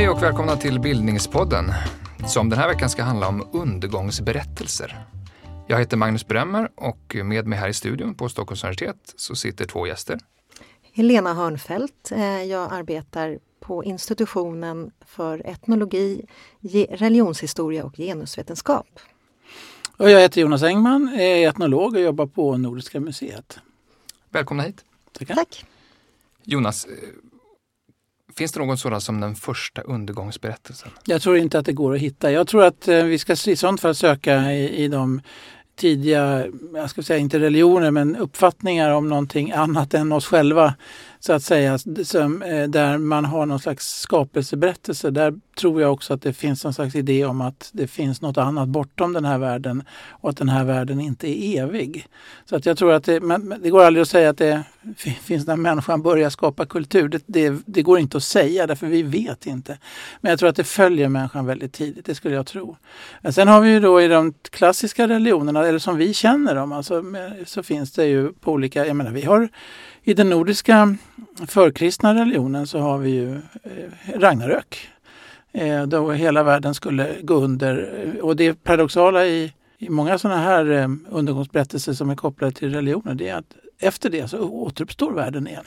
Hej och välkomna till Bildningspodden som den här veckan ska handla om undergångsberättelser. Jag heter Magnus Bremmer och med mig här i studion på Stockholms universitet så sitter två gäster. Helena Hörnfeldt. Eh, jag arbetar på institutionen för etnologi, religionshistoria och genusvetenskap. Och jag heter Jonas Engman, är etnolog och jobbar på Nordiska museet. Välkomna hit. Tackar. Tack. Jonas, eh, finns det någon sådan som den första undergångsberättelsen? Jag tror inte att det går att hitta. Jag tror att eh, vi ska i sånt fall söka i, i de tidiga, jag ska säga inte religioner, men uppfattningar om någonting annat än oss själva så att säga, som, eh, där man har någon slags skapelseberättelse. Där tror jag också att det finns någon slags idé om att det finns något annat bortom den här världen och att den här världen inte är evig. Så att jag tror att det, men det går aldrig att säga att det finns när människan börjar skapa kultur. Det, det, det, går inte att säga därför vi vet inte. Men jag tror att det följer människan väldigt tidigt, det skulle jag tro. Men sen har vi ju då i de klassiska religionerna, eller som vi känner dem, alltså, så finns det ju på olika, jag menar vi har i den nordiska förkristna religionen så har vi ju eh, Ragnarök. Eh, då hela världen skulle gå under. Och det paradoxala i, i många sådana här eh, undergångsberättelser som är kopplade till religioner det är att efter det så återuppstår världen igen.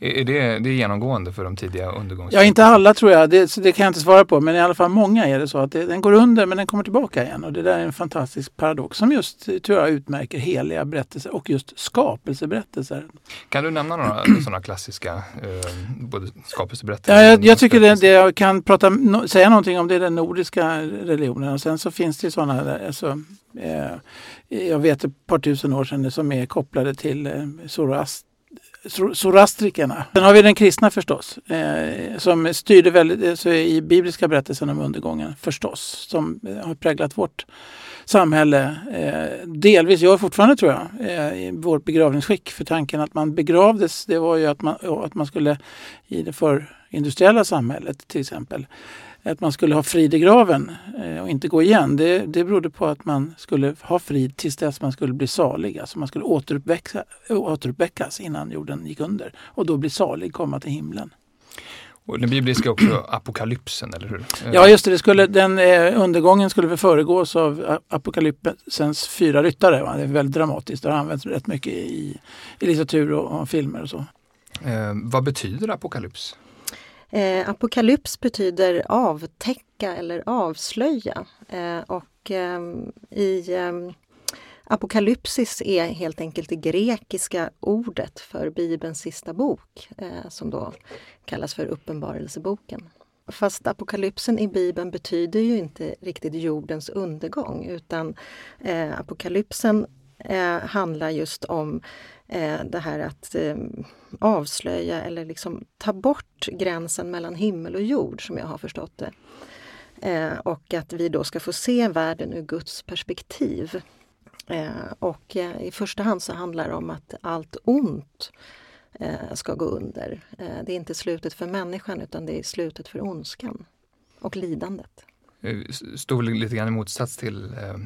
Är det, det är genomgående för de tidiga undergångs... Ja, inte alla tror jag. Det, det, kan jag inte svara på. Men i alla fall många är det så att det, den går under men den kommer tillbaka igen. Och det där är en fantastisk paradox som just tror jag utmärker heliga berättelser och just skapelseberättelser. Kan du nämna några sådana klassiska eh, både skapelseberättelser? Ja, jag, jag tycker det, det, jag kan prata, no, säga någonting om det är den nordiska religionen. Och sen så finns det sådana alltså, eh, jag vet ett par tusen år sedan som är kopplade till eh, Zoroast Zoroastrikerna. Sen har vi den kristna förstås, eh, som styrde väldigt, eh, så i bibliska berättelsen om undergången förstås, som eh, har präglat vårt samhälle. Eh, delvis gör fortfarande tror jag, eh, i vårt begravningsskick. För tanken att man begravdes, det var ju att man, att man skulle i det förindustriella samhället till exempel att man skulle ha frid i graven eh, och inte gå igen, det, det berodde på att man skulle ha frid tills dess man skulle bli salig. Alltså man skulle återuppväckas innan jorden gick under och då bli salig, komma till himlen. Och den bibliska också apokalypsen, eller hur? Ja, just det. det skulle, den eh, undergången skulle föregås av apokalypsens fyra ryttare. Va? Det är väldigt dramatiskt. Det har använts rätt mycket i, i litteratur och, och filmer och så. Eh, vad betyder apokalyps? Eh, apokalyps betyder avtäcka eller avslöja. Eh, och eh, i eh, Apokalypsis är helt enkelt det grekiska ordet för Bibelns sista bok eh, som då kallas för Uppenbarelseboken. Fast apokalypsen i Bibeln betyder ju inte riktigt jordens undergång utan eh, apokalypsen eh, handlar just om eh, det här att eh, avslöja eller liksom ta bort gränsen mellan himmel och jord som jag har förstått det. Eh, och att vi då ska få se världen ur Guds perspektiv. Eh, och eh, i första hand så handlar det om att allt ont eh, ska gå under. Eh, det är inte slutet för människan utan det är slutet för ondskan och lidandet. Eh, Står lite grann i motsats till eh,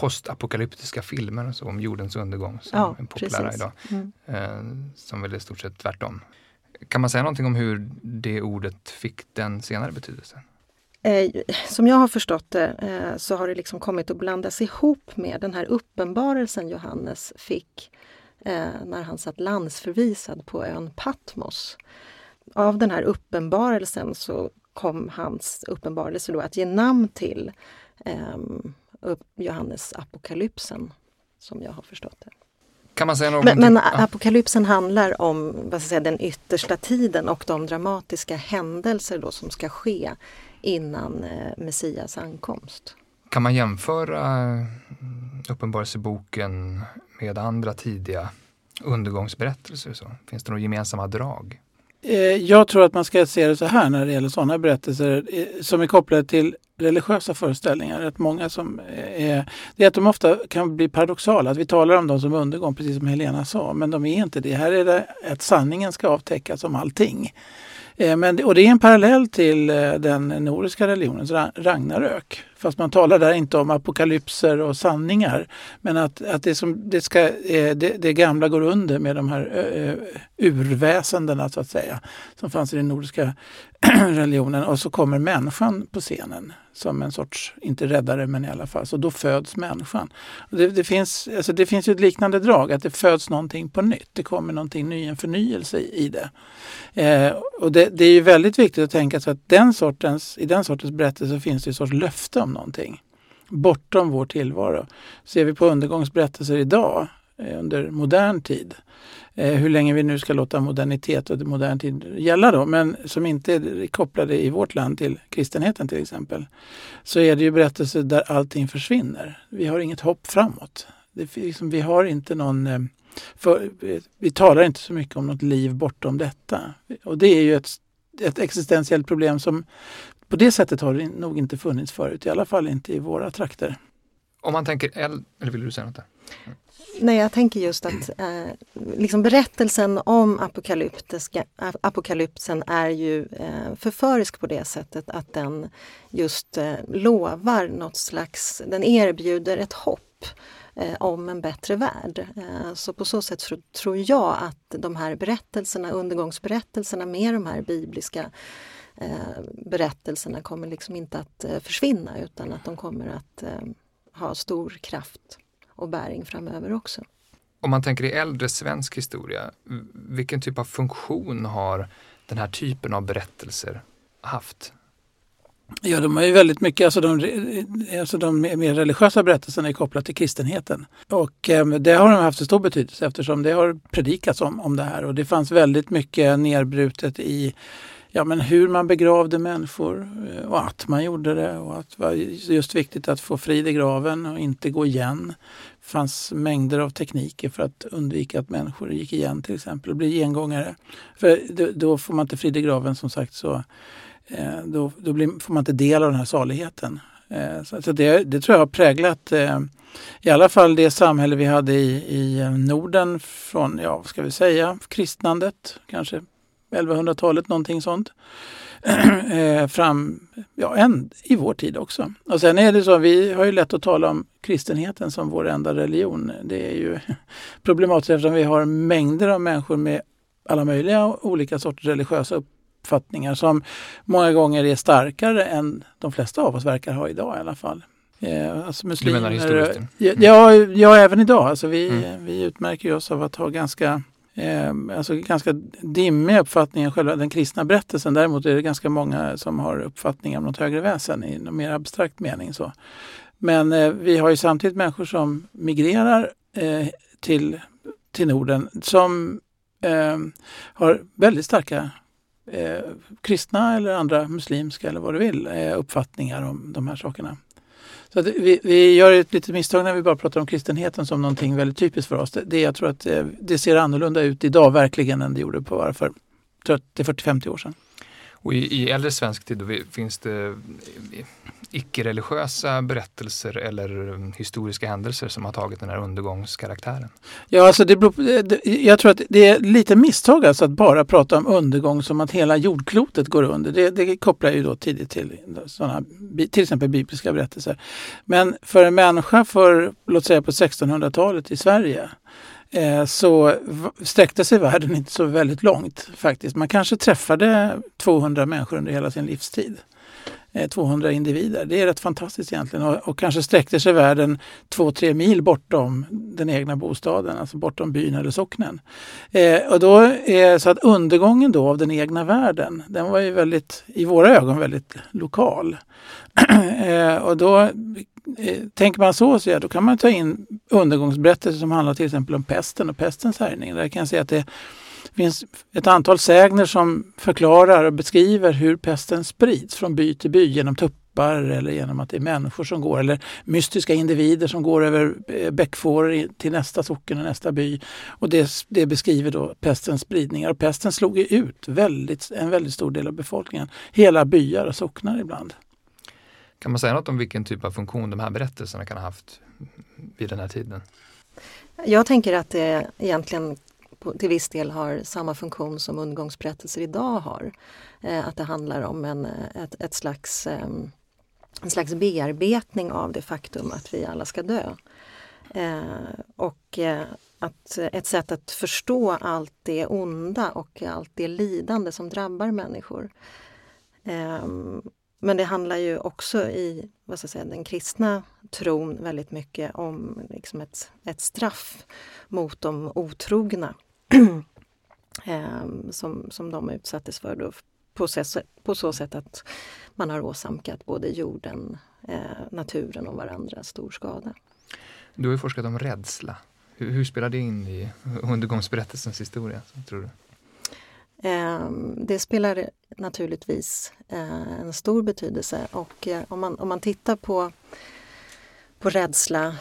postapokalyptiska filmer så, om jordens undergång som ja, är populära precis. idag. Mm. Eh, som väl är i stort sett tvärtom. Kan man säga någonting om hur det ordet fick den senare betydelsen? Eh, som jag har förstått det eh, så har det liksom kommit att blandas ihop med den här uppenbarelsen Johannes fick när han satt landsförvisad på ön Patmos. Av den här uppenbarelsen så kom hans uppenbarelse då att ge namn till um, Johannes apokalypsen, som jag har förstått det. Kan man säga något men, men apokalypsen handlar om vad ska säga, den yttersta tiden och de dramatiska händelser då som ska ske innan eh, Messias ankomst. Kan man jämföra Uppenbarelseboken med andra tidiga undergångsberättelser? Så? Finns det några gemensamma drag? Eh, jag tror att man ska se det så här när det gäller sådana berättelser eh, som är kopplade till religiösa föreställningar. Rätt många som eh, är, det är att de ofta kan bli paradoxala. Att vi talar om dem som undergång, precis som Helena sa, men de är inte det. Här är det att sanningen ska avtäckas om allting. Men, och det är en parallell till den nordiska religionens Ragnarök. Fast man talar där inte om apokalypser och sanningar. Men att, att det, som, det, ska, eh, det, det gamla går under med de här eh, eh, urväsendena så att säga. Som fanns i den nordiska religionen. Och så kommer människan på scenen som en sorts, inte räddare men i alla fall, så då föds människan. Det, det, finns, alltså det finns ju ett liknande drag, att det föds någonting på nytt. Det kommer någonting ny, en förnyelse i, i det. Eh, och det, det, är ju väldigt viktigt att tänka sig att den sortens, i den sortens berättelse finns det en sorts löfte om någonting. Bortom vår tillvaro. Ser vi på undergångsberättelser idag, eh, under modern tid, eh, hur länge vi nu ska låta modernitet och modern tid gälla då, men som inte är kopplade i vårt land till kristenheten till exempel, så är det ju berättelser där allting försvinner. Vi har inget hopp framåt. Det, liksom, vi har inte någon eh, för, vi talar inte så mycket om något liv bortom detta. Och det är ju ett, ett existentiellt problem som på det sättet har det nog inte funnits förut, i alla fall inte i våra trakter. Om man tänker eller vill du säga något? Där? Nej, jag tänker just att eh, liksom berättelsen om apokalypsen är ju eh, förförisk på det sättet att den just eh, lovar något slags, den erbjuder ett hopp eh, om en bättre värld. Eh, så på så sätt tror jag att de här berättelserna, undergångsberättelserna med de här bibliska eh, berättelserna kommer liksom inte att försvinna utan att de kommer att ha stor kraft och bäring framöver också. Om man tänker i äldre svensk historia, vilken typ av funktion har den här typen av berättelser haft? Ja, de har ju väldigt mycket, alltså de, alltså de mer religiösa berättelserna är kopplade till kristenheten. Och eh, det har de haft stor betydelse eftersom det har predikats om, om det här och det fanns väldigt mycket nerbrutet i ja, men hur man begravde människor eh, och att man gjorde det och att det var just viktigt att få frid i graven och inte gå igen. Det fanns mängder av tekniker för att undvika att människor gick igen till exempel och blev gengångare. För då får man inte frid i graven som sagt så eh, då, då blir, får man inte del av den här saligheten. Eh, så det, det tror jag har präglat i alla fall det samhälle vi hade i, i Norden från, ja vad ska vi säga, kristnandet kanske 1100-talet, någonting sånt. Eh, fram, ja, än i vår tid också. Och sen är det så, vi har ju lätt att tala om kristenheten som vår enda religion. Det är ju problematiskt eftersom vi har mängder av människor med alla möjliga olika sorters religiösa uppfattningar som många gånger är starkare än de flesta av oss verkar ha idag i alla fall. Eh, alltså muslimer, du menar historiskt? Ja, ja, även idag. Alltså vi, mm. vi utmärker oss av att ha ganska eh, alltså ganska dimmiga uppfattningar själva den kristna berättelsen. Däremot är det ganska många som har uppfattningar om något högre väsen i någon mer abstrakt mening. Så. Men eh, vi har ju samtidigt människor som migrerar eh, till, till Norden som eh, har väldigt starka eh, kristna eller andra muslimska eller vad du vill eh, uppfattningar om de här sakerna. Så vi, vi, gör ett litet misstag när vi bara pratar om kristenheten som någonting väldigt typiskt för oss. Det, det jag tror att det, det ser annorlunda ut idag verkligen än det gjorde på varför för 30, 40, 50 år sedan. Och i, i äldre svensk tid finns det eh, icke-religiösa berättelser eller eh, historiska händelser som har tagit den här undergångskaraktären? Ja, alltså det beror, det, jag tror att det är lite misstag alltså att bara prata om undergång som att hela jordklotet går under. Det, det kopplar ju då tidigt till sådana, till exempel bibliska berättelser. Men för en människa för, låt säga på 1600-talet i Sverige Eh, så sträckte sig världen inte så väldigt långt faktiskt. Man kanske träffade 200 människor under hela sin livstid. Eh, 200 individer. Det är rätt fantastiskt egentligen och, och kanske sträckte sig världen två, tre mil bortom den egna bostaden, alltså bortom byn eller socknen. Eh, och då är så att undergången då av den egna världen, den var ju väldigt, i våra ögon väldigt lokal. eh, och då eh, tänker man så, så ja, då kan man ta in undergångsberättelser som handlar till exempel om pesten och pestens härjning. Där kan jag säga att det det finns ett antal sägner som förklarar och beskriver hur pesten sprids från by till by genom tuppar eller genom att det är människor som går eller mystiska individer som går över eh, bäckfåror till nästa socken och nästa by. Och det, det beskriver då pestens spridningar. Och pesten slog ut väldigt, en väldigt stor del av befolkningen. Hela byar och socknar ibland. Kan man säga något om vilken typ av funktion de här berättelserna kan ha haft vid den här tiden? Jag tänker att det egentligen till viss del har samma funktion som undergångsberättelser idag har. Eh, att det handlar om en, eh, ett, ett slags ehm, en slags bearbetning av det faktum att vi alla ska dö. Eh, och att ett sätt att förstå allt det onda och allt det lidande som drabbar människor. Ehm, men det handlar ju också i vad ska jag säga, den kristna tron väldigt mycket om liksom ett, ett straff mot de otrogna. Ehm, som, som de utsattes för då, på, så, på så sätt att man har åsamkat både jorden, eh, naturen och varandra stor skada. Du har ju forskat om rädsla. Hur, hur spelar det in i undergångsberättelsens historia, tror du? Ehm, det spelar naturligtvis eh, en stor betydelse och eh, om man, om man tittar på, på rädsla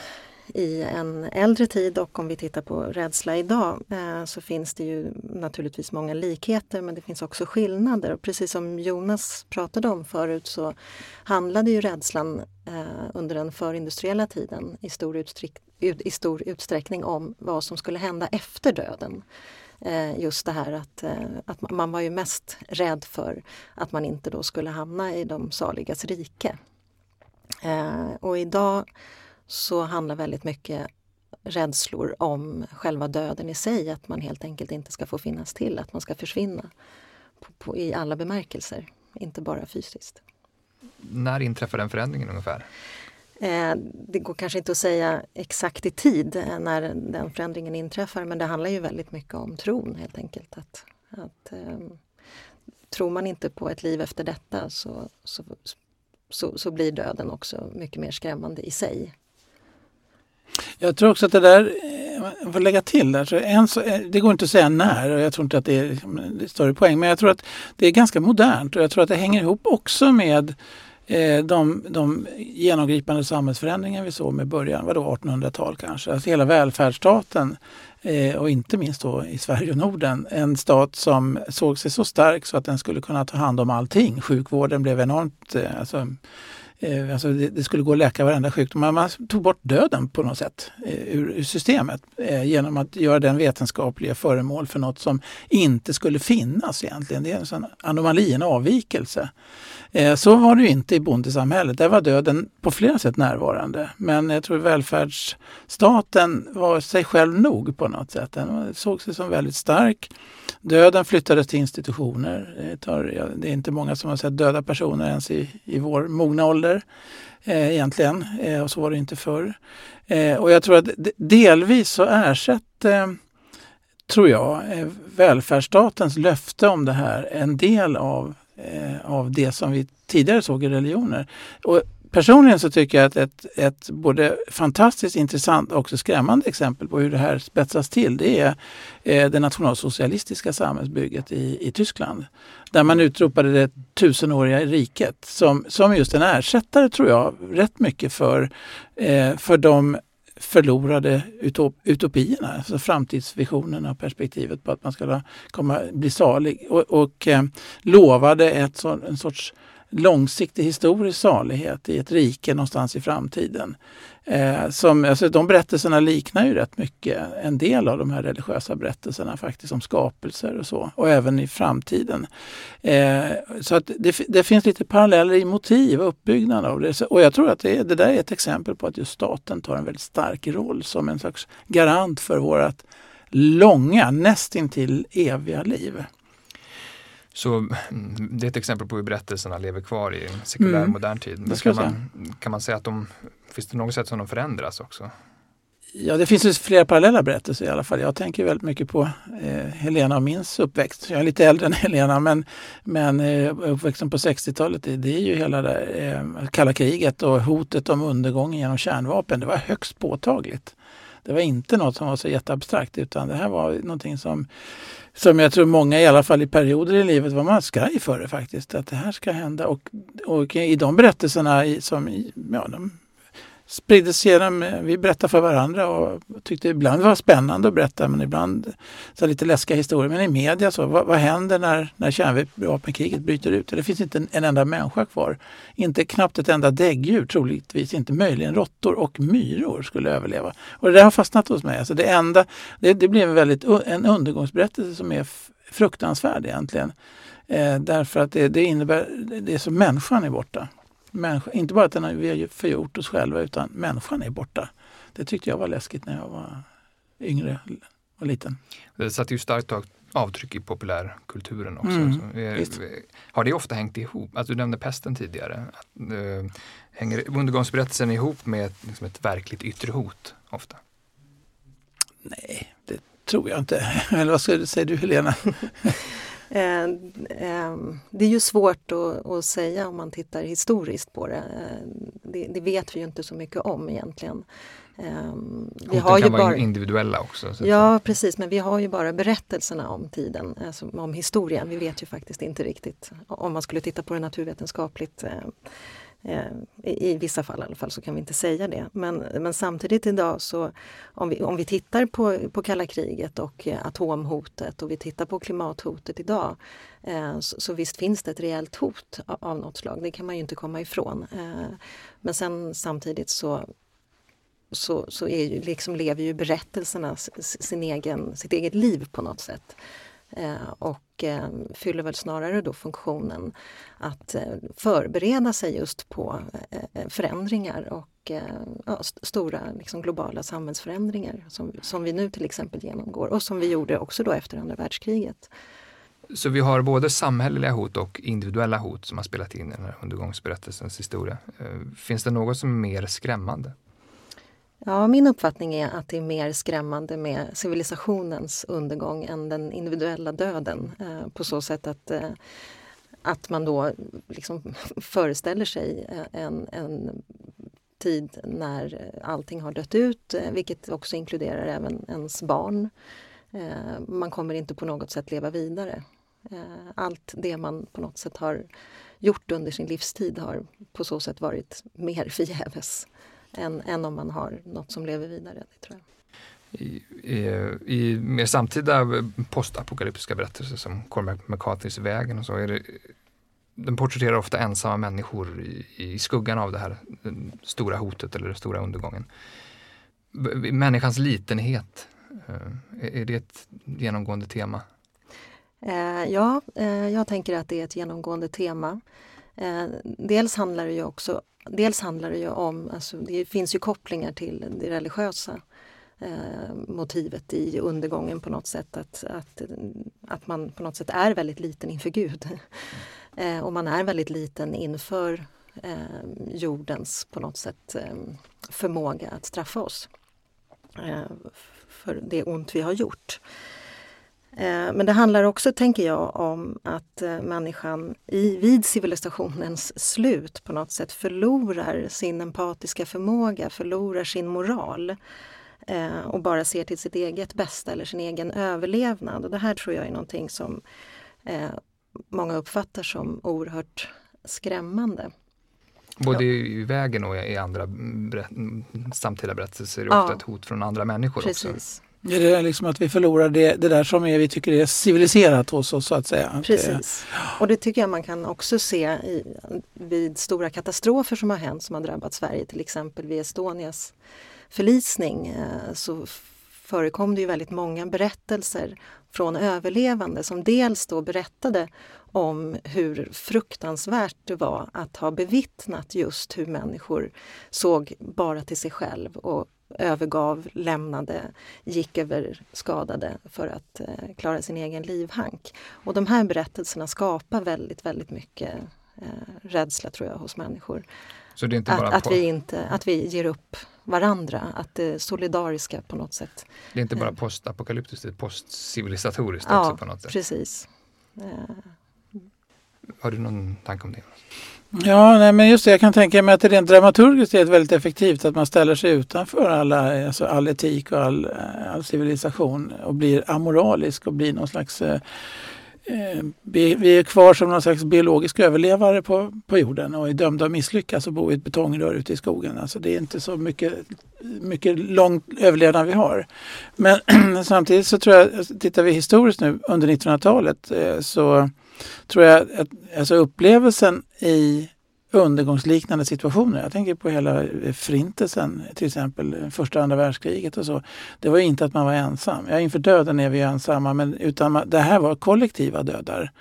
i en äldre tid och om vi tittar på rädsla idag eh, så finns det ju naturligtvis många likheter men det finns också skillnader. Och precis som Jonas pratade om förut så handlade ju rädslan eh, under den förindustriella tiden i stor, utsträck i stor utsträckning om vad som skulle hända efter döden. Eh, just det här att, eh, att man var ju mest rädd för att man inte då skulle hamna i de saligas rike. Eh, och idag så handlar väldigt mycket rädslor om själva döden i sig, att man helt enkelt inte ska få finnas till, att man ska försvinna på, på, i alla bemärkelser, inte bara fysiskt. När inträffar den förändringen ungefär? Eh, det går kanske inte att säga exakt i tid eh, när den förändringen inträffar men det handlar ju väldigt mycket om tron helt enkelt. Att, att, um, tror man inte på ett liv efter detta så, så, så, så blir döden också mycket mer skrämmande i sig. Jag tror också att det där, jag får lägga till där, så en, eh, det går inte att säga när och jag tror inte att det är, liksom, det är större poäng men jag tror att det är ganska modernt och jag tror att det hänger ihop också med Eh, de, de genomgripande samhällsförändringar vi såg med början, vadå 1800-tal kanske, alltså hela välfärdsstaten eh, och inte minst då i Sverige och Norden, en stat som såg sig så stark så att den skulle kunna ta hand om allting. Sjukvården blev enormt, eh, alltså, Eh, alltså det, det, skulle gå att läka varenda sjukdom. Man, man tog bort döden på något sätt eh, ur, ur, systemet eh, genom att göra den vetenskapliga föremål för något som inte skulle finnas egentligen. Det är en sån anomali, en avvikelse. Eh, så var det ju inte i bondesamhället. Där var döden på flera sätt närvarande. Men jag tror välfärdsstaten var sig själv nog på något sätt. Den såg sig som väldigt stark. Döden flyttades till institutioner. Det, tar, det är inte många som har sett döda personer ens i, i vår mogna ålder eh, egentligen. Eh, och så var det inte förr. Eh, och jag tror att delvis så ersätter, tror jag, eh, välfärdsstatens löfte om det här en del av, eh, av det som vi tidigare såg i religioner. Och Personligen så tycker jag att ett, ett både fantastiskt intressant och också skrämmande exempel på hur det här spetsas till det är eh, det nationalsocialistiska samhällsbygget i, i Tyskland. Där man utropade det tusenåriga riket som, som just en ersättare tror jag rätt mycket för, eh, för de förlorade utop, utopierna, alltså framtidsvisionerna och perspektivet på att man skulle komma, bli salig och, och eh, lovade ett så, en sorts långsiktig historisk salighet i ett rike någonstans i framtiden. Eh, som, alltså, de berättelserna liknar ju rätt mycket en del av de här religiösa berättelserna faktiskt om skapelser och så och även i framtiden. Eh, så att det, det, finns lite paralleller i motiv och uppbyggnad av det. Och jag tror att det, det där är ett exempel på att just staten tar en väldigt stark roll som en slags garant för vårt långa, nästintill eviga liv. Så mm, det är ett exempel på hur berättelserna lever kvar i en sekulär mm. modern tid. Men kan man, kan man säga att de, finns det något sätt som de förändras också? Ja, det finns flera parallella berättelser i alla fall. Jag tänker väldigt mycket på eh, Helena och min uppväxt. Jag är lite äldre än Helena men, men eh, uppväxten på 60-talet det, det, är ju hela det eh, kalla kriget och hotet om undergången genom kärnvapen. Det var högst påtagligt. Det var inte något som var så jätteabstrakt utan det här var någonting som som jag tror många i alla fall i perioder i livet var man skraj för det faktiskt. Att det här ska hända. Och, och i de berättelserna som ja, de spriddes genom, vi berättade för varandra och tyckte ibland det var spännande att berätta men ibland så lite läskiga historier. Men i media så, vad, vad händer när, när kärnvapenkriget bryter ut? Det finns inte en, en, enda människa kvar. Inte knappt ett enda däggdjur, troligtvis inte. Möjligen råttor och myror skulle överleva. Och det där har fastnat hos mig. Alltså det, enda, det, det blev väldigt, en undergångsberättelse som är fruktansvärd egentligen. Eh, därför att det, det innebär, det är så människan är borta människa, inte bara att den vi har förgjort oss själva utan människan är borta. Det tyckte jag var läskigt när jag var yngre och liten. Det satte ju starkt avtryck i populärkulturen också. Mm, är, har det ofta hängt ihop? Alltså, du nämnde pesten tidigare. Att, äh, hänger undergångsberättelsen ihop med ett, liksom ett verkligt yttre hot ofta? Nej, det tror jag inte. Eller vad säger du Helena? Eh, eh, det är ju svårt att, att, säga om man tittar historiskt på det. Eh, det. det. vet vi ju inte så mycket om egentligen. Vi har kan ju vara individuella också. ja precis, men vi har ju bara berättelserna om tiden, alltså om historien. Vi vet ju faktiskt inte riktigt, om man skulle titta på det naturvetenskapligt Eh, i vissa fall i alla fall så kan vi inte säga det. Men, men samtidigt idag så om vi, om vi tittar på, på kalla kriget och eh, atomhotet och vi tittar på klimathotet idag eh, så, så, visst finns det ett reellt hot av, något slag, det kan man ju inte komma ifrån. Men sen samtidigt så så, så är ju, liksom lever ju berättelserna sin egen, sitt eget liv på något sätt. Eh, och eh, fyller väl snarare då funktionen att eh, förbereda sig just på eh, eh, förändringar och eh, ja, st stora liksom, globala samhällsförändringar som, som vi nu till exempel genomgår och som vi gjorde också då efter andra världskriget. Så vi har både samhälleliga hot och individuella hot som har spelat in i den här undergångsberättelsens historia. Eh, finns det något som är mer skrämmande? Ja, min uppfattning är att det är mer skrämmande med civilisationens undergång än den individuella döden. Eh, på så sätt att, eh, att man då liksom föreställer sig eh, en, en tid när allting har dött ut, vilket också inkluderar även ens barn. Man kommer inte på något sätt leva vidare. Allt det man på något sätt har gjort under sin livstid har på så sätt varit mer förgäves än, än om man har något som lever vidare. Det tror jag. I, i, I mer samtida postapokalyptiska berättelser som Cormac McCarthys Vägen och så är det den porträtterar ofta ensamma människor i, i skuggan av det här stora hotet eller den stora undergången. Människans litenhet, eh, är det ett genomgående tema? Eh, ja, eh, jag tänker att det är ett genomgående tema. Eh, dels handlar det ju också dels handlar det ju om, alltså det finns ju kopplingar till det religiösa eh, motivet i undergången på något sätt. Att, att, att man på något sätt är väldigt liten inför Gud. Eh, och man är väldigt liten inför eh, jordens på något sätt eh, förmåga att straffa oss eh, för det ont vi har gjort. Eh, men det handlar också, tänker jag, om att eh, människan i, vid civilisationens slut på något sätt förlorar sin empatiska förmåga, förlorar sin moral eh, och bara ser till sitt eget bästa eller sin egen överlevnad. Och det här tror jag är någonting som många uppfattar som oerhört skrämmande. Både i vägen och i andra samtida berättelser är det ja. ofta ett hot från andra människor Precis. också. Är det liksom att vi förlorar det, det där som är, vi tycker är civiliserat hos oss så att säga? Precis. Och det tycker jag man kan också se i, vid stora katastrofer som har hänt som har drabbat Sverige, till exempel vid Estonias förlisning eh, så förekom det ju väldigt många berättelser från överlevande som dels då berättade om hur fruktansvärt det var att ha bevittnat just hur människor såg bara till sig själv och övergav, lämnade, gick över skadade för att eh, klara sin egen livhank. Och de här berättelserna skapar väldigt, väldigt mycket eh, rädsla tror jag hos människor. Så det är inte bara att, att, vi inte, att vi ger upp varandra, att det solidariska på något sätt. Det är inte bara eh. postapokalyptiskt, det är postcivilisatoriskt ja, också på något sätt. precis. Eh. Har du någon tanke om det? Ja, nej, men just det. Jag kan tänka mig att det rent dramaturgiskt är väldigt effektivt att man ställer sig utanför alla, alltså all etik och all, eh, all civilisation och blir amoralisk och blir någon slags eh, eh vi, är kvar som någon slags biologisk överlevare på, på jorden och är dömda att misslyckas och bo i ett betongrör ute i skogen. Alltså det är inte så mycket, mycket lång överlevnad vi har. Men samtidigt så tror jag, alltså, tittar vi historiskt nu under 1900-talet eh, så tror jag att alltså upplevelsen i undergångsliknande situationer. Jag tänker på hela eh, förintelsen, till exempel första och andra världskriget och så. Det var inte att man var ensam. Ja, inför döden är vi ensamma, men utan det här var kollektiva dödar.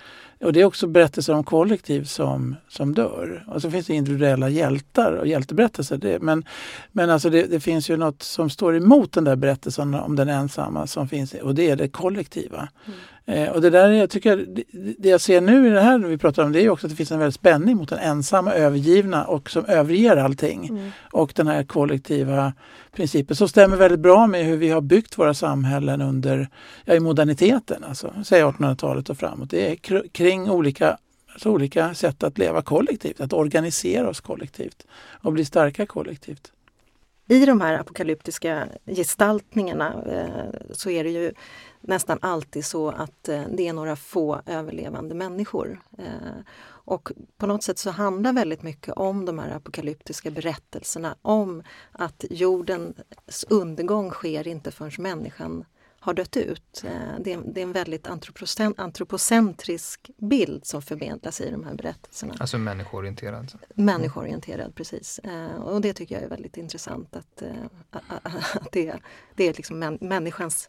Och det är också berättelser om kollektiv som, som dör. Och så finns det individuella hjältar och hjälteberättelser. Det, men men alltså det, det, finns ju något som står emot den där berättelsen om den ensamma som finns och det är det kollektiva. Mm. Eh, och det där jag tycker, det, det, jag ser nu i det här vi pratar om det är också att det finns en väldig spänning mot den ensamma övergivna och som överger allting. Mm. Och den här kollektiva principen som stämmer väldigt bra med hur vi har byggt våra samhällen under ja, i moderniteten, alltså säg 1800-talet och framåt. Det är kring olika alltså olika sätt att leva kollektivt, att organisera oss kollektivt och bli starka kollektivt. I de här apokalyptiska gestaltningarna eh, så är det ju nästan alltid så att eh, det är några få överlevande människor. Eh, och på något sätt så handlar väldigt mycket om de här apokalyptiska berättelserna om att jordens undergång sker inte förrän människan har dött ut. Eh, det är, det är en väldigt antropocentrisk bild som förmedlas i de här berättelserna. Alltså människoorienterad? Människoorienterad, precis. Och det tycker jag är väldigt intressant att, att det, det är liksom människans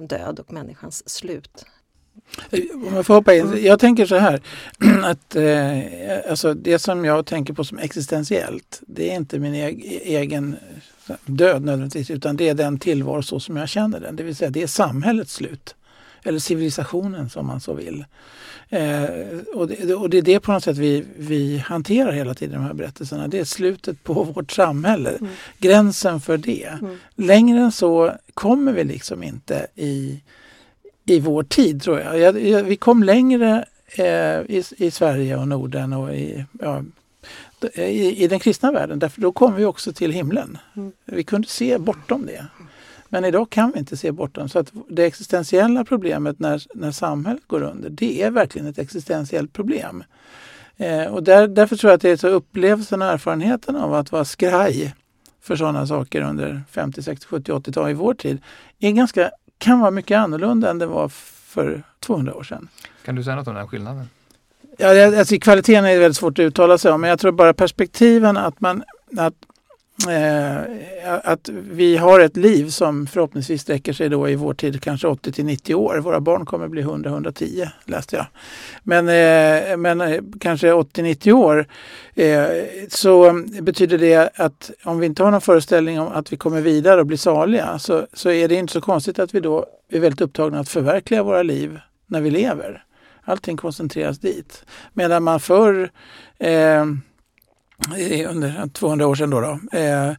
död och människans slut. Om jag får hoppa in. Jag tänker så här att eh, alltså det som jag tänker på som existentiellt det är inte min egen död nödvändigtvis utan det är den tillvaro så som jag känner den. Det vill säga det är samhällets slut. Eller civilisationen som man så vill. Eh, och, det, och det är det på något sätt vi, vi hanterar hela tiden de här berättelserna. Det är slutet på vårt samhälle. Mm. Gränsen för det. Mm. Längre än så kommer vi liksom inte i, i vår tid tror jag. jag, jag vi kom längre eh, i, i Sverige och Norden och i, ja, i, i, den kristna världen. Därför då kom vi också till himlen. Mm. Vi kunde se bortom det. Men idag kan vi inte se bortom. Så att det existentiella problemet när, när samhället går under, det är verkligen ett existentiellt problem. Eh, och där, därför tror jag att det är så upplevelsen och erfarenheten av att vara skraj för sådana saker under 50, 60, 70, 80-talet i vår tid är ganska, kan vara mycket annorlunda än det var för 200 år sedan. Kan du säga något om den skillnaden? Ja, alltså, kvaliteten är väldigt svårt att uttala sig om men jag tror bara perspektiven att man att Eh, att vi har ett liv som förhoppningsvis sträcker sig då i vår tid kanske 80 till 90 år. Våra barn kommer bli 100-110 läste jag. Men, eh, men eh, kanske 80-90 år eh, så betyder det att om vi inte har någon föreställning om att vi kommer vidare och blir saliga så, så är det inte så konstigt att vi då är väldigt upptagna att förverkliga våra liv när vi lever. Allting koncentreras dit. Medan man förr eh, under 200 år sedan då, då eh,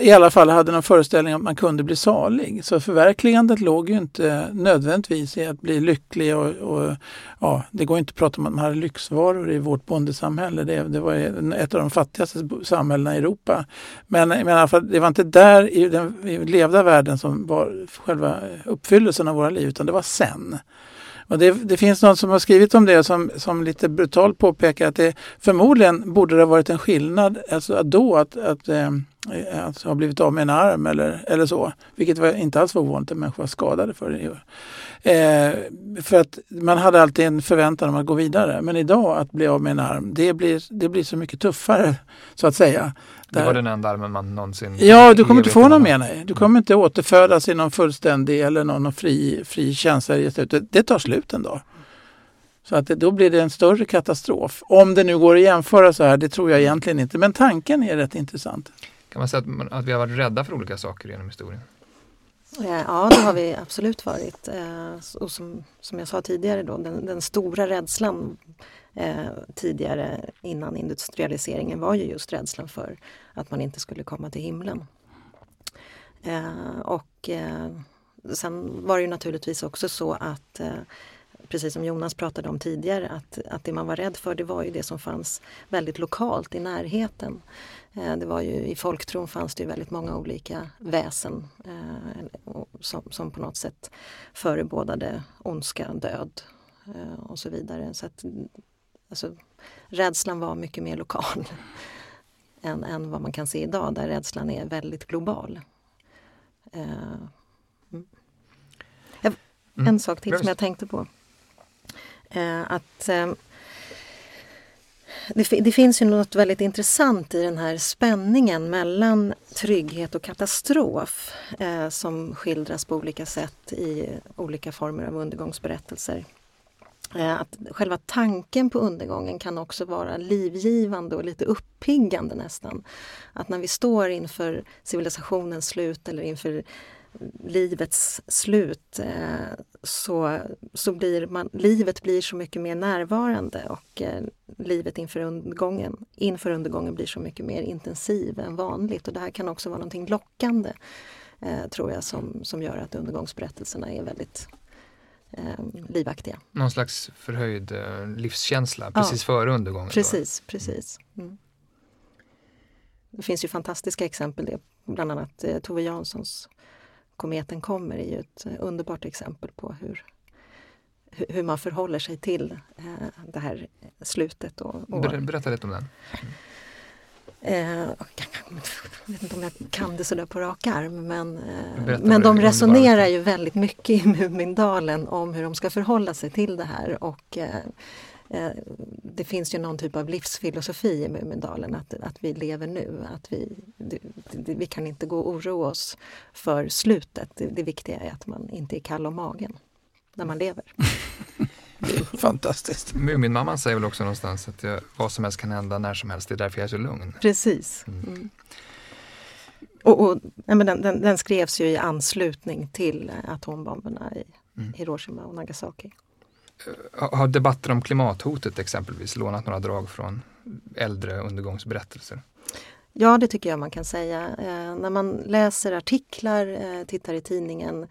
i alla fall hade någon föreställning om att man kunde bli salig. Så förverkligandet låg ju inte nödvändigtvis i att bli lycklig och, och ja, det går inte att prata om att man hade lyxvaror i vårt bondesamhälle. Det, det var ett av de fattigaste samhällena i Europa. Men, men i alla fall, det var inte där i den i levda världen som var själva uppfyllelsen av våra liv utan det var sen. Och det, det, finns någon som har skrivit om det som, som lite brutalt påpekar att det förmodligen borde det ha varit en skillnad alltså då att, att, eh, att ha blivit av med en arm eller, eller så. Vilket var, inte alls var ovanligt att människor var skadade för det. Eh, för att man hade alltid en förväntan om att gå vidare. Men idag att bli av med en arm, det blir, det blir så mycket tuffare så att säga. Det var den enda armen man någonsin... Ja, du kommer inte få någon mer. Nej. Du kommer inte återfödas i någon fullständig eller någon fri, fri känsla. Det tar slut en dag. Så att det, då blir det en större katastrof. Om det nu går att jämföra så här, det tror jag egentligen inte. Men tanken är rätt intressant. Kan man säga att, man, att vi har varit rädda för olika saker genom historien? Eh, ja, det har vi absolut varit. Eh, och som, som jag sa tidigare då, den, den stora rädslan eh, tidigare innan industrialiseringen var ju just rädslan för att man inte skulle komma till himlen. Eh, och eh, sen var det ju naturligtvis också så att eh, precis som Jonas pratade om tidigare, att, att det man var rädd för det var ju det som fanns väldigt lokalt i närheten. Eh, det var ju, I folktron fanns det ju väldigt många olika väsen eh, som, som på något sätt förebådade ondska, död eh, och så vidare. Så att, alltså, rädslan var mycket mer lokal än, än vad man kan se idag där rädslan är väldigt global. Mm. En mm. sak till som jag tänkte på. Att det, det, finns ju något väldigt intressant i den här spänningen mellan trygghet och katastrof eh, som skildras på olika sätt i olika former av undergångsberättelser. Eh, att själva tanken på undergången kan också vara livgivande och lite uppiggande nästan. Att när vi står inför civilisationens slut eller inför livets slut eh, så, så blir man, livet blir så mycket mer närvarande och eh, livet inför undergången, inför undergången blir så mycket mer intensiv än vanligt. Och det här kan också vara någonting lockande tror jag som, som gör att undergångsberättelserna är väldigt eh, livaktiga. Någon slags förhöjd eh, livskänsla precis ja, före undergången? Precis, då. precis. Mm. Det finns ju fantastiska exempel, det. bland annat eh, Tove Janssons Kometen kommer är ju ett underbart exempel på hur, hur man förhåller sig till eh, det här slutet. Och, och... Berätta lite om den. Eh, jag vet inte om jag kan det sådär på rak arm men, eh, men de resonerar ju väldigt mycket i Mumindalen om hur de ska förhålla sig till det här och det finns ju någon typ av livsfilosofi i Mumindalen att, att vi lever nu, att vi, det, det, vi kan inte gå och oroa oss för slutet. Det, det viktiga är att man inte är kall om magen när man lever. Fantastiskt. Muminmamman säger väl också någonstans att jag, vad som helst kan hända när som helst, det är därför jag är så lugn. Precis. Mm. mm. Och, och men den, den, den, skrevs ju i anslutning till atombomberna i mm. Hiroshima och Nagasaki. Eh, har debatten om klimathotet exempelvis lånat några drag från äldre undergångsberättelser? Ja, det tycker jag man kan säga. Eh, när man läser artiklar, eh, tittar i tidningen,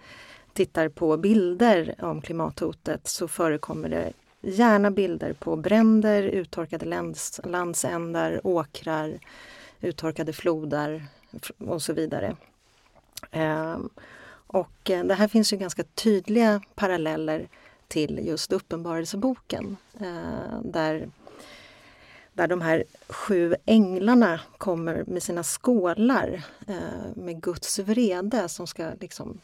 tittar på bilder om klimathotet så förekommer det gärna bilder på bränder, uttorkade lands, landsändar, åkrar, uttorkade floder och så vidare. Eh, och eh, det här finns ju ganska tydliga paralleller till just Uppenbarelseboken eh, där, där de här sju änglarna kommer med sina skålar eh, med Guds vrede som ska liksom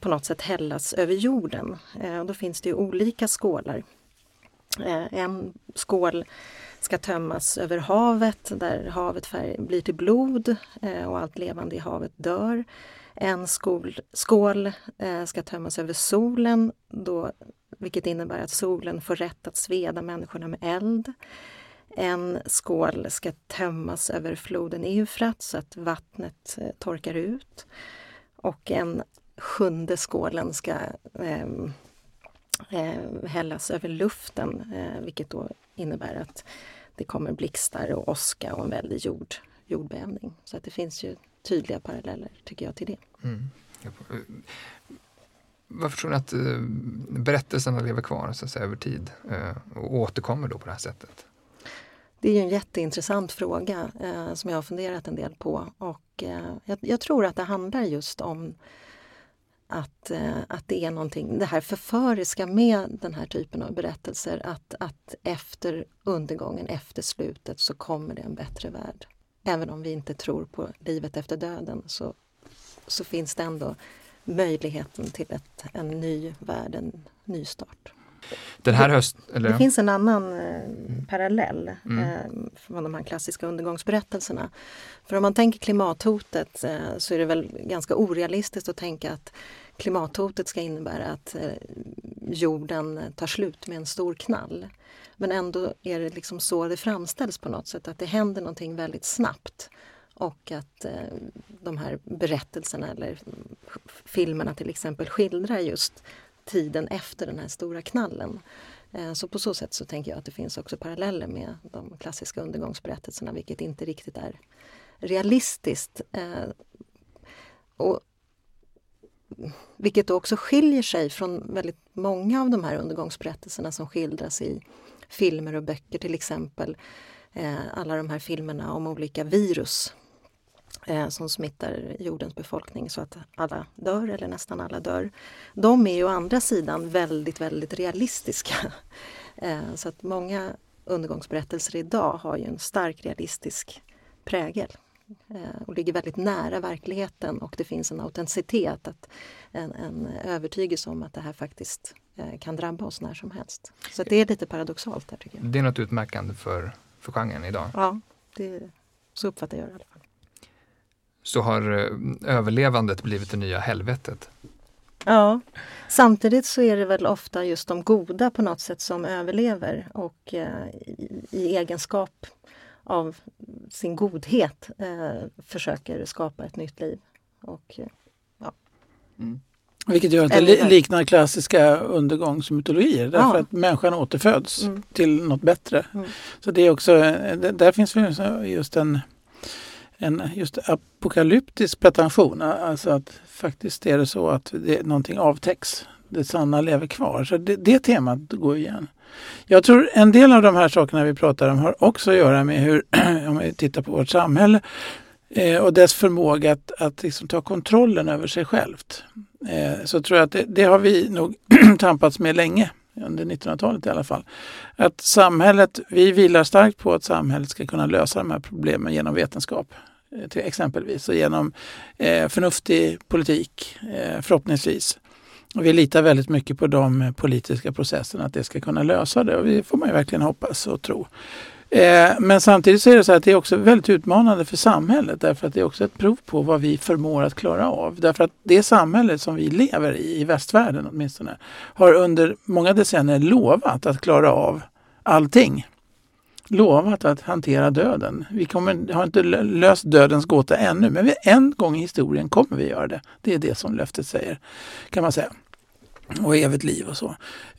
på något sätt hällas över jorden. Eh, då finns det ju olika skålar. Eh, en skål ska tömmas över havet där havet blir till blod eh, och allt levande i havet dör. En skål, eh, ska tömmas över solen, då, vilket innebär att solen får rätt att sveda människorna med eld. En skål ska tömmas över floden Eufrat så att vattnet eh, torkar ut. Och en sjunde skålen ska eh, eh, hällas över luften eh, vilket då innebär att det kommer blixtar och åska och en väldig jord, jordbävning. Så att det finns ju tydliga paralleller tycker jag till det. Mm. Varför tror ni att eh, berättelserna lever kvar så att säga, över tid eh, och återkommer då på det här sättet? Det är ju en jätteintressant fråga eh, som jag har funderat en del på och eh, jag, jag, tror att det handlar just om att, eh, att det är någonting, det här förföriska med den här typen av berättelser att, att efter undergången, efter slutet så kommer det en bättre värld. Även om vi inte tror på livet efter döden så, så finns det ändå möjligheten till ett, en ny värld, en ny start. Den här höst, eller? Det finns en annan eh, parallell mm. eh, från de här klassiska undergångsberättelserna. För om man tänker klimathotet eh, så är det väl ganska orealistiskt att tänka att klimathotet ska innebära att eh, jorden eh, tar slut med en stor knall. Men ändå är det liksom så det framställs på något sätt, att det händer någonting väldigt snabbt. Och att eh, de här berättelserna eller filmerna till exempel skildrar just tiden efter den här stora knallen. Så på så sätt så tänker jag att det finns också paralleller med de klassiska undergångsberättelserna vilket inte riktigt är realistiskt. Och vilket också skiljer sig från väldigt många av de här undergångsberättelserna som skildras i filmer och böcker till exempel. Eh, alla de här filmerna om olika virus eh, som smittar jordens befolkning så att alla dör, eller nästan alla dör. De är ju å andra sidan väldigt, väldigt realistiska. Eh, så att många undergångsberättelser idag har ju en stark realistisk prägel och ligger väldigt nära verkligheten och det finns en autenticitet, att, en, en övertygelse om att det här faktiskt eh, kan drabba oss när som helst. Så det är lite paradoxalt där tycker jag. Det är något utmärkande för, för genren idag? Ja, det, så uppfattar jag det i alla fall så har eh, överlevandet blivit det nya helvetet. Ja, samtidigt så är det väl ofta just de goda på något sätt som överlever och eh, i, i, egenskap av sin godhet eh, försöker skapa ett nytt liv. Och, eh, ja. Mm. Vilket gör att det liknar klassiska undergångsmytologier därför ja. att människan återföds mm. till något bättre. Mm. Så det är också, där finns just en, en just apokalyptisk pretension. Alltså att faktiskt är det så att det, någonting avtäcks. Det sanna lever kvar. Så det, det temat går igen. Jag tror en del av de här sakerna vi pratar om har också att göra med hur, om vi tittar på vårt samhälle, eh, och dess förmåga att, att liksom ta kontrollen över sig självt. Eh, så tror jag att det, det har vi nog tampats med länge, under 1900-talet i alla fall. Att samhället, vi vilar starkt på att samhället ska kunna lösa de här problemen genom vetenskap. Eh, till exempelvis och genom eh, förnuftig politik eh, förhoppningsvis. Och vi litar väldigt mycket på de politiska processerna att det ska kunna lösa det och det får man ju verkligen hoppas och tro. Eh, men samtidigt så är det så att det är också väldigt utmanande för samhället därför att det är också ett prov på vad vi förmår att klara av. Därför att det samhälle som vi lever i, i västvärlden åtminstone, har under många decennier lovat att klara av allting. Lovat att hantera döden. Vi kommer, har inte löst dödens gåta ännu men en gång i historien kommer vi göra det. Det är det som löftet säger, kan man säga och evigt liv och så.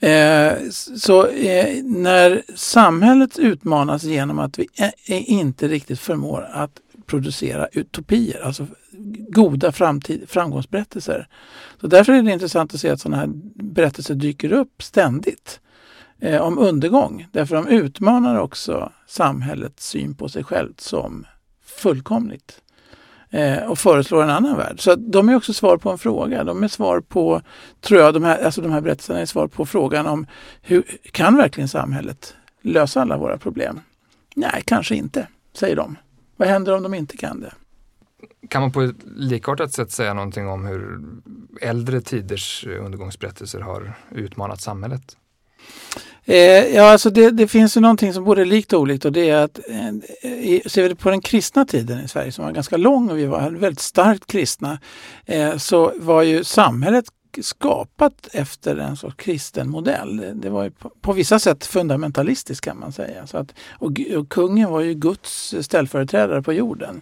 Eh, så eh, när samhället utmanas genom att vi inte riktigt förmår att producera utopier, alltså goda framtid, framgångsberättelser. Så därför är det intressant att se att sådana här berättelser dyker upp ständigt eh, om undergång. Därför de utmanar också samhällets syn på sig självt som fullkomligt eh, och föreslår en annan värld. Så de är också svar på en fråga. De är svar på, tror jag, de här, alltså de här berättelserna är svar på frågan om hur kan verkligen samhället lösa alla våra problem? Nej, kanske inte, säger de. Vad händer om de inte kan det? Kan man på ett likartat sätt säga någonting om hur äldre tiders eh, undergångsberättelser har utmanat samhället? Eh, ja, alltså det, det, finns ju någonting som både är likt och olikt och det är att eh, ser vi på den kristna tiden i Sverige som var ganska lång och vi var väldigt starkt kristna eh, så var ju samhället skapat efter en sorts kristen modell. Det var på, på, vissa sätt fundamentalistiskt kan man säga. Så att, och, och, kungen var ju Guds ställföreträdare på jorden.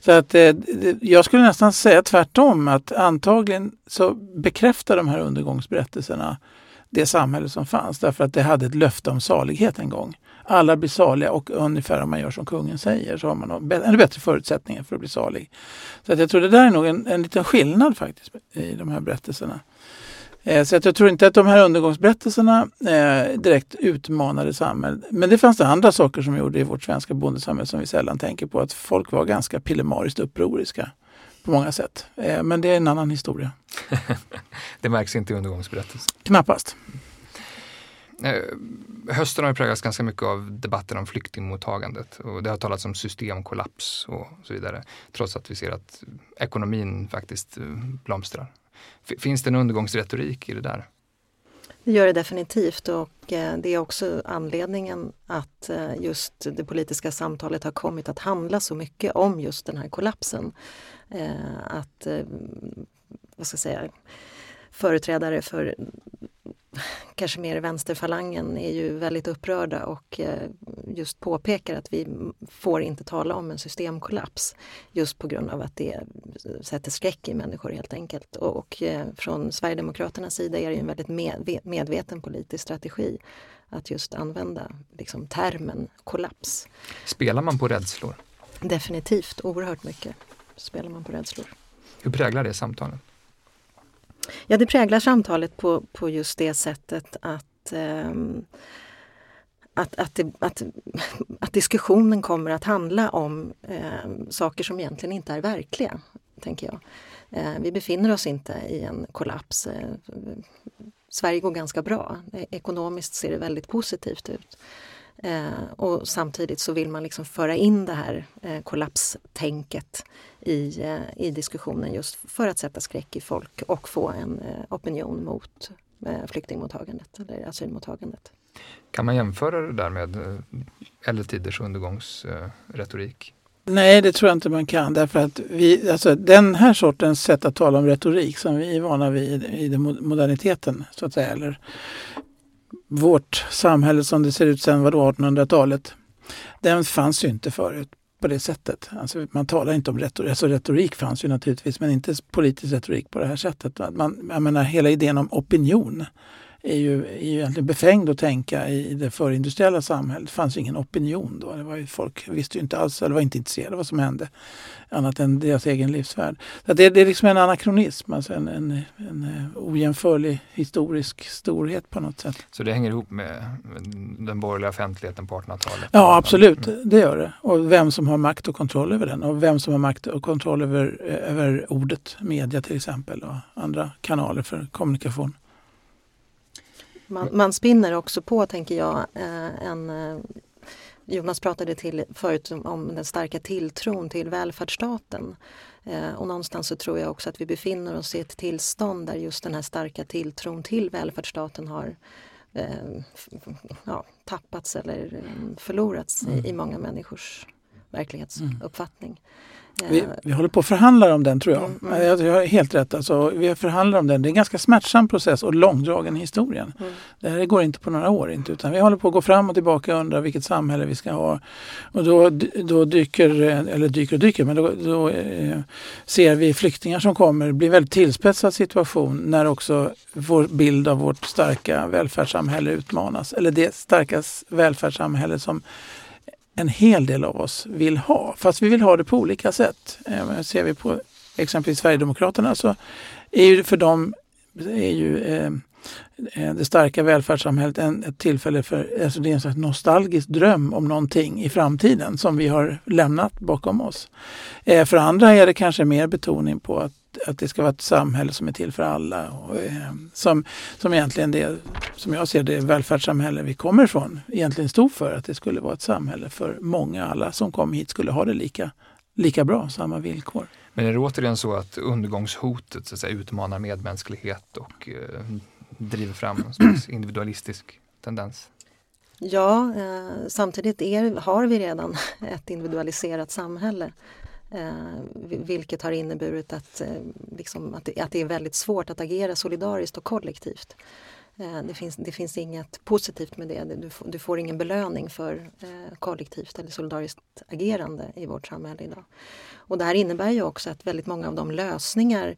Så att eh, jag skulle nästan säga tvärtom att antagligen så bekräftar de här undergångsberättelserna det samhälle som fanns därför att det hade ett löfte om salighet en gång. Alla blir saliga och ungefär om man gör som kungen säger så har man ännu bättre förutsättningar för att bli salig. Så att jag tror det där är nog en, en liten skillnad faktiskt i de här berättelserna. Eh, så att jag tror inte att de här undergångsberättelserna eh, direkt utmanade samhället. Men det fanns det andra saker som gjorde i vårt svenska bondesamhälle som vi sällan tänker på. Att folk var ganska pillemariskt upproriska på många sätt. Eh, men det är en annan historia. det märks inte i undergångsberättelsen? Knappast. Eh, hösten har präglats ganska mycket av debatten om flyktingmottagandet och det har talats om systemkollaps och så vidare. Trots att vi ser att ekonomin faktiskt eh, blomstrar. Finns det en undergångsretorik i det där? Det gör det definitivt och eh, det är också anledningen att eh, just det politiska samtalet har kommit att handla så mycket om just den här kollapsen. Eh, att vad ska jag säga, företrädare för kanske mer vänsterfalangen är ju väldigt upprörda och eh, just påpekar att vi får inte tala om en systemkollaps just på grund av att det sätter skräck i människor helt enkelt. Och eh, från Sverigedemokraternas sida är det en väldigt medveten politisk strategi att just använda liksom, termen kollaps. Spelar man på rädslor? Definitivt, oerhört mycket spelar man på rädslor. Hur präglar det samtalen? Ja, det präglar samtalet på, på just det sättet att eh, att, att, det, att, att, diskussionen kommer att handla om eh, saker som egentligen inte är verkliga, tänker jag. Eh, vi befinner oss inte i en kollaps. Eh, Sverige går ganska bra. Ekonomiskt ser det väldigt positivt ut. Eh, och samtidigt så vill man liksom föra in det här eh, kollapstänket i, eh, i diskussionen just för att sätta skräck i folk och få en eh, opinion mot eh, flyktingmottagandet eller asylmottagandet. Kan man jämföra det där med eh, äldre tiders undergångsretorik? Nej, det tror jag inte man kan. Därför att vi, alltså, den här sortens sätt att tala om retorik som vi är vana vid i moderniteten, så att säga, eller vårt samhälle som det ser ut sedan 1800-talet, den fanns ju inte förut på det sättet. Alltså, man talar inte om retorik. Alltså, retorik fanns ju naturligtvis, men inte politisk retorik på det här sättet. Man, jag menar, hela idén om opinion är ju, är ju egentligen befängd att tänka i det förindustriella samhället. Det fanns ingen opinion då. Det var ju, folk visste ju inte alls, eller var inte intresserade av vad som hände annat än deras egen livsvärld. Så det, det är liksom en anakronism, alltså en, en, en ojämförlig historisk storhet på något sätt. Så det hänger ihop med den borgerliga offentligheten på 1800-talet? Ja, absolut. Mm. Det gör det. Och vem som har makt och kontroll över den och vem som har makt och kontroll över, över ordet, media till exempel och andra kanaler för kommunikation. Man, man spinner också på, tänker jag, eh, en eh, Jonas pratade till förut om den starka tilltron till välfärdsstaten. Eh, och någonstans så tror jag också att vi befinner oss i ett tillstånd där just den här starka tilltron till välfärdsstaten har ja, tappats eller förlorats mm. i, i många människors verklighetsuppfattning. Mm. Vi, vi håller på att förhandla om den tror jag. Mm. Jag, jag har helt rätt. Alltså, vi förhandlar om den. Det är en ganska smärtsam process och långdragen i historien. Mm. Det här går inte på några år. Inte, utan vi håller på att gå fram och tillbaka och undra vilket samhälle vi ska ha. Och då, då dyker, eller dyker och dyker, men då, då eh, ser vi flyktingar som kommer. Det blir en väldigt tillspetsad situation när också vår bild av vårt starka välfärdssamhälle utmanas. Eller det starka välfärdssamhälle som en hel del av oss vill ha. Fast vi vill ha det på olika sätt. Eh, ser vi på exempelvis Sverigedemokraterna så är ju för dem är ju eh, eh, det starka välfärdssamhället en, ett tillfälle för, alltså det är en slags nostalgisk dröm om någonting i framtiden som vi har lämnat bakom oss. Eh, för andra är det kanske mer betoning på att att det ska vara ett samhälle som är till för alla. Och, eh, som, som egentligen det, som jag ser det, välfärdssamhälle vi kommer ifrån egentligen stod för. Att det skulle vara ett samhälle för många. Alla som kom hit skulle ha det lika, lika bra, samma villkor. Men är det återigen så att undergångshotet så att säga, utmanar medmänsklighet och eh, driver fram en slags individualistisk tendens? Ja, eh, samtidigt är, har vi redan ett individualiserat samhälle. Eh, vilket har inneburit att, eh, liksom, att, det, att, det, är väldigt svårt att agera solidariskt och kollektivt. Eh, det, finns, det finns inget positivt med det. Du, du får ingen belöning för eh, kollektivt eller solidariskt agerande i vårt samhälle idag. Och det här innebär ju också att väldigt många av de lösningar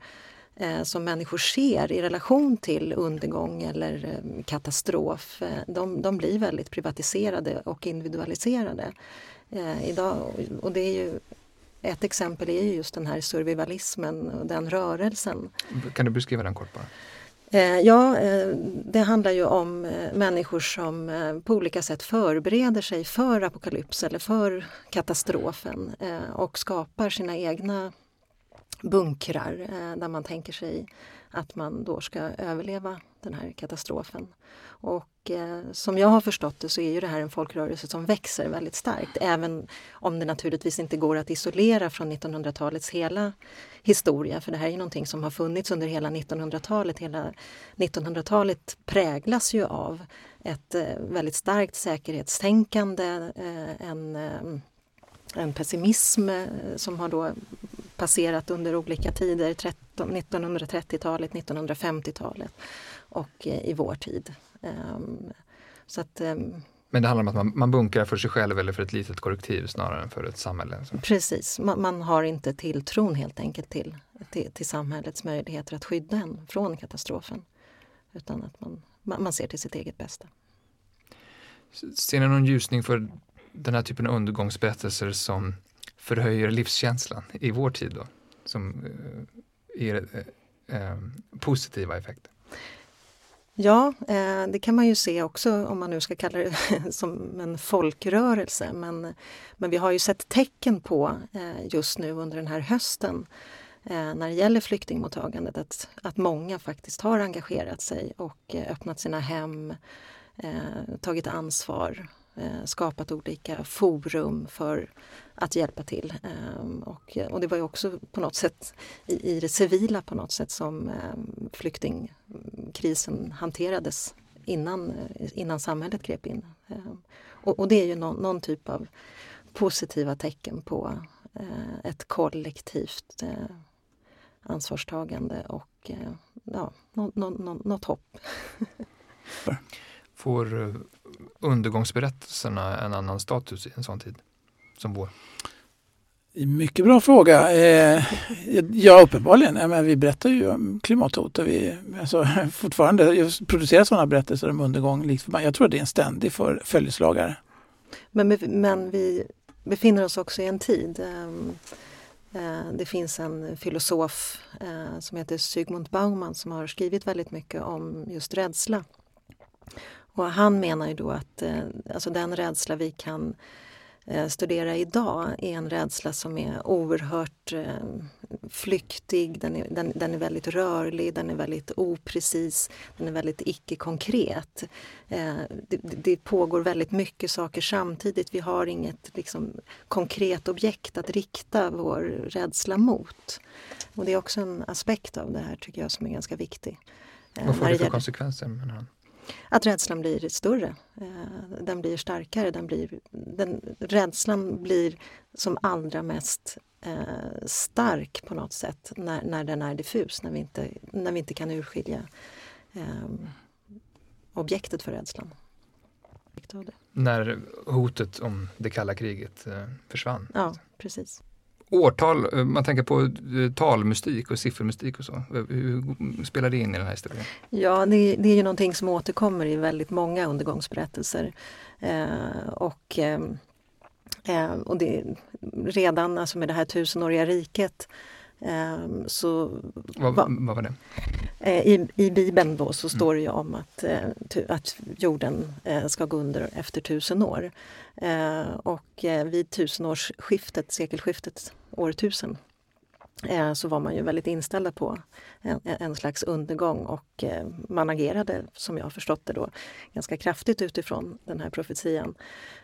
eh, som människor ser i relation till undergång eller eh, katastrof, eh, de, de, blir väldigt privatiserade och individualiserade. Eh, idag, och det är ju ett exempel är just den här survivalismen och den rörelsen. Kan du beskriva den kort bara? Eh, ja, eh, det handlar ju om eh, människor som på olika sätt förbereder sig för apokalyps eller för katastrofen och skapar sina egna bunkrar där man tänker sig att man då ska överleva den här katastrofen. Och eh, som jag har förstått det så är ju det här en folkrörelse som växer väldigt starkt. Även om det naturligtvis inte går att isolera från 1900-talets hela historia. För det här är ju någonting som har funnits under hela 1900-talet. Hela 1900-talet präglas ju av ett eh, väldigt starkt säkerhetstänkande, eh, en, eh, en pessimism eh, som har då passerat under olika tider, 1930-talet, 1950-talet och eh, i vår tid. Ehm, så att, ehm, men det handlar om att man, man bunkrar för sig själv eller för ett litet korrektiv snarare än för ett samhälle? Så. Precis, man, man, har inte tilltron helt enkelt till, till, till, samhällets möjligheter att skydda en från katastrofen. Utan att man, man ser till sitt eget bästa. Ser ni någon ljusning för den här typen av undergångsberättelser som förhöjer livskänslan i vår tid då? Som eh, ger eh, eh, positiva effekter? Ja, eh, det kan man ju se också om man nu ska kalla det som en folkrörelse. Men, men vi har ju sett tecken på eh, just nu under den här hösten eh, när det gäller flyktingmottagandet att, att många faktiskt har engagerat sig och öppnat sina hem, tagit ansvar, Eh, skapat olika forum för att hjälpa till. Ehm, och, och det var ju också på något sätt i, i det civila på något sätt som ehm, flyktingkrisen hanterades innan, eh, innan samhället grep in. Ehm, och, och det är ju någon, någon typ av positiva tecken på eh, ett kollektivt ansvarstagande och ja, något, något, något hopp. Får undergångsberättelserna en annan status i en sån tid som vår? Mycket bra fråga. Eh, ja, uppenbarligen. men vi berättar ju om klimathot och vi alltså, fortfarande producerar sådana berättelser om undergång. Jag tror att det är en ständig för, följeslagare. Men, men vi befinner oss också i en tid. Ehm, eh, det finns en filosof eh, som heter Zygmunt Bauman som har skrivit väldigt mycket om just rädsla. Och han menar ju då att eh, alltså den rädsla vi kan Eh, studera idag är en rädsla som är oerhört eh, flyktig, den är, den, den, är väldigt rörlig, den är väldigt oprecis, den är väldigt icke-konkret. Det, det, pågår väldigt mycket saker samtidigt. Vi har inget liksom, konkret objekt att rikta vår rädsla mot. Och det är också en aspekt av det här tycker jag som är ganska viktig. Vad får det för konsekvenser? Menar han? Att rädslan blir större. Eh, den blir starkare. Den blir, den, rädslan blir som allra mest eh, stark på något sätt när, när den är diffus, när vi inte, när vi inte kan urskilja eh, objektet för rädslan. När hotet om det kalla kriget eh, försvann? Ja, precis årtal, eh, man tänker på eh, talmystik och siffermystik och så. Hur spelar det in i den här historien? Ja, det, det är ju någonting som återkommer i väldigt många undergångsberättelser. Eh, och, eh, eh och det, redan alltså med det här tusenåriga riket så, vad, va, vad var det? Eh, I, I Bibeln då så mm. står det ju om att, eh, att jorden eh, ska gå under efter tusen år. Och vid tusenårsskiftet, sekelskiftet, årtusen eh, så var man ju väldigt inställda på en, en, slags undergång och eh, man agerade, som jag har förstått det, då, ganska kraftigt utifrån den här profetian.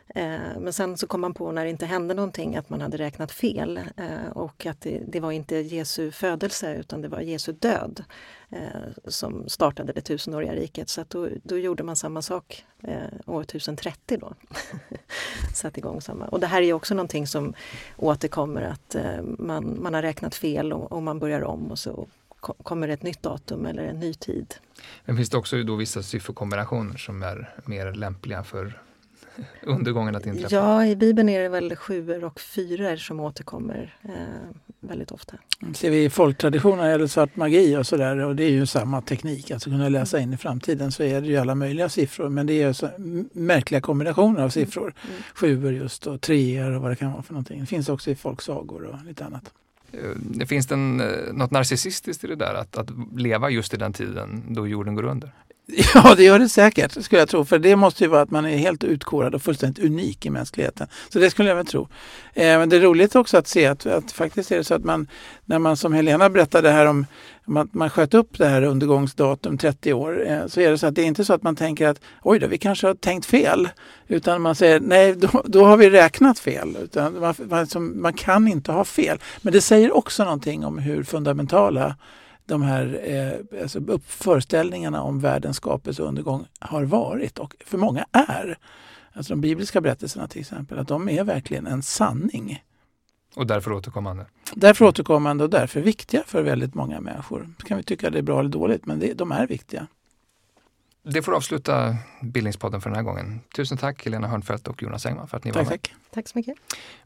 Eh, men sen så kom man på när det inte hände någonting att man hade räknat fel eh, och att det, det var inte Jesu födelse utan det var Jesu död eh, som startade det tusenåriga riket. Så då, då, gjorde man samma sak år 1030 då. Satt igång samma. Och det här är också någonting som återkommer att man, man har räknat fel och, och man börjar om och så kommer ett nytt datum eller en ny tid. Men finns det också då vissa sifferkombinationer som är mer lämpliga för undergången att inträffa? Ja, i Bibeln är det väl sjuor och fyror som återkommer eh, väldigt ofta. Ser vi i folktraditionen eller svart magi och sådär och det är ju samma teknik, alltså kunna läsa in i framtiden så är det ju alla möjliga siffror men det är så märkliga kombinationer av siffror. Mm. mm. Sjuor just och treor och vad det kan vara för någonting. Det finns också i folksagor och lite annat. Det finns det en, eh, något narcissistiskt i det där att, att leva just i den tiden då jorden går under? Ja, det gör det säkert, skulle jag tro. För det måste ju vara att man är helt utkorad och fullständigt unik i mänskligheten. Så det skulle jag väl tro. Eh, men det är roligt också att se att, att faktiskt är det så att man, när man som Helena berättade här om att man sköt upp det här undergångsdatum 30 år, eh, så är det så att det är inte så att man tänker att oj då, vi kanske har tänkt fel. Utan man säger nej, då, då har vi räknat fel. Utan man, man, man kan inte ha fel. Men det säger också någonting om hur fundamentala de här eh, alltså föreställningarna om världens skapelse och undergång har varit och för många är. Alltså de bibliska berättelserna till exempel, att de är verkligen en sanning. Och därför återkommande? Därför återkommande och därför viktiga för väldigt många människor. kan vi tycka det är bra eller dåligt, men det, de är viktiga. Det får avsluta Bildningspodden för den här gången. Tusen tack Helena Hörnfeldt och Jonas Engman för att ni tack, var med. Tack. tack så mycket.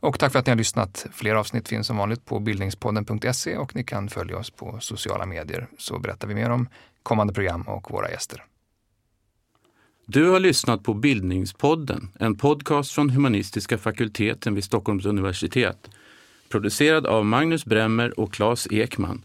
Och tack för att ni har lyssnat. Fler avsnitt finns som vanligt på bildningspodden.se och ni kan följa oss på sociala medier så berättar vi mer om kommande program och våra gäster. Du har lyssnat på Bildningspodden, en podcast från humanistiska fakulteten vid Stockholms universitet. Producerad av Magnus Bremmer och Claes Ekman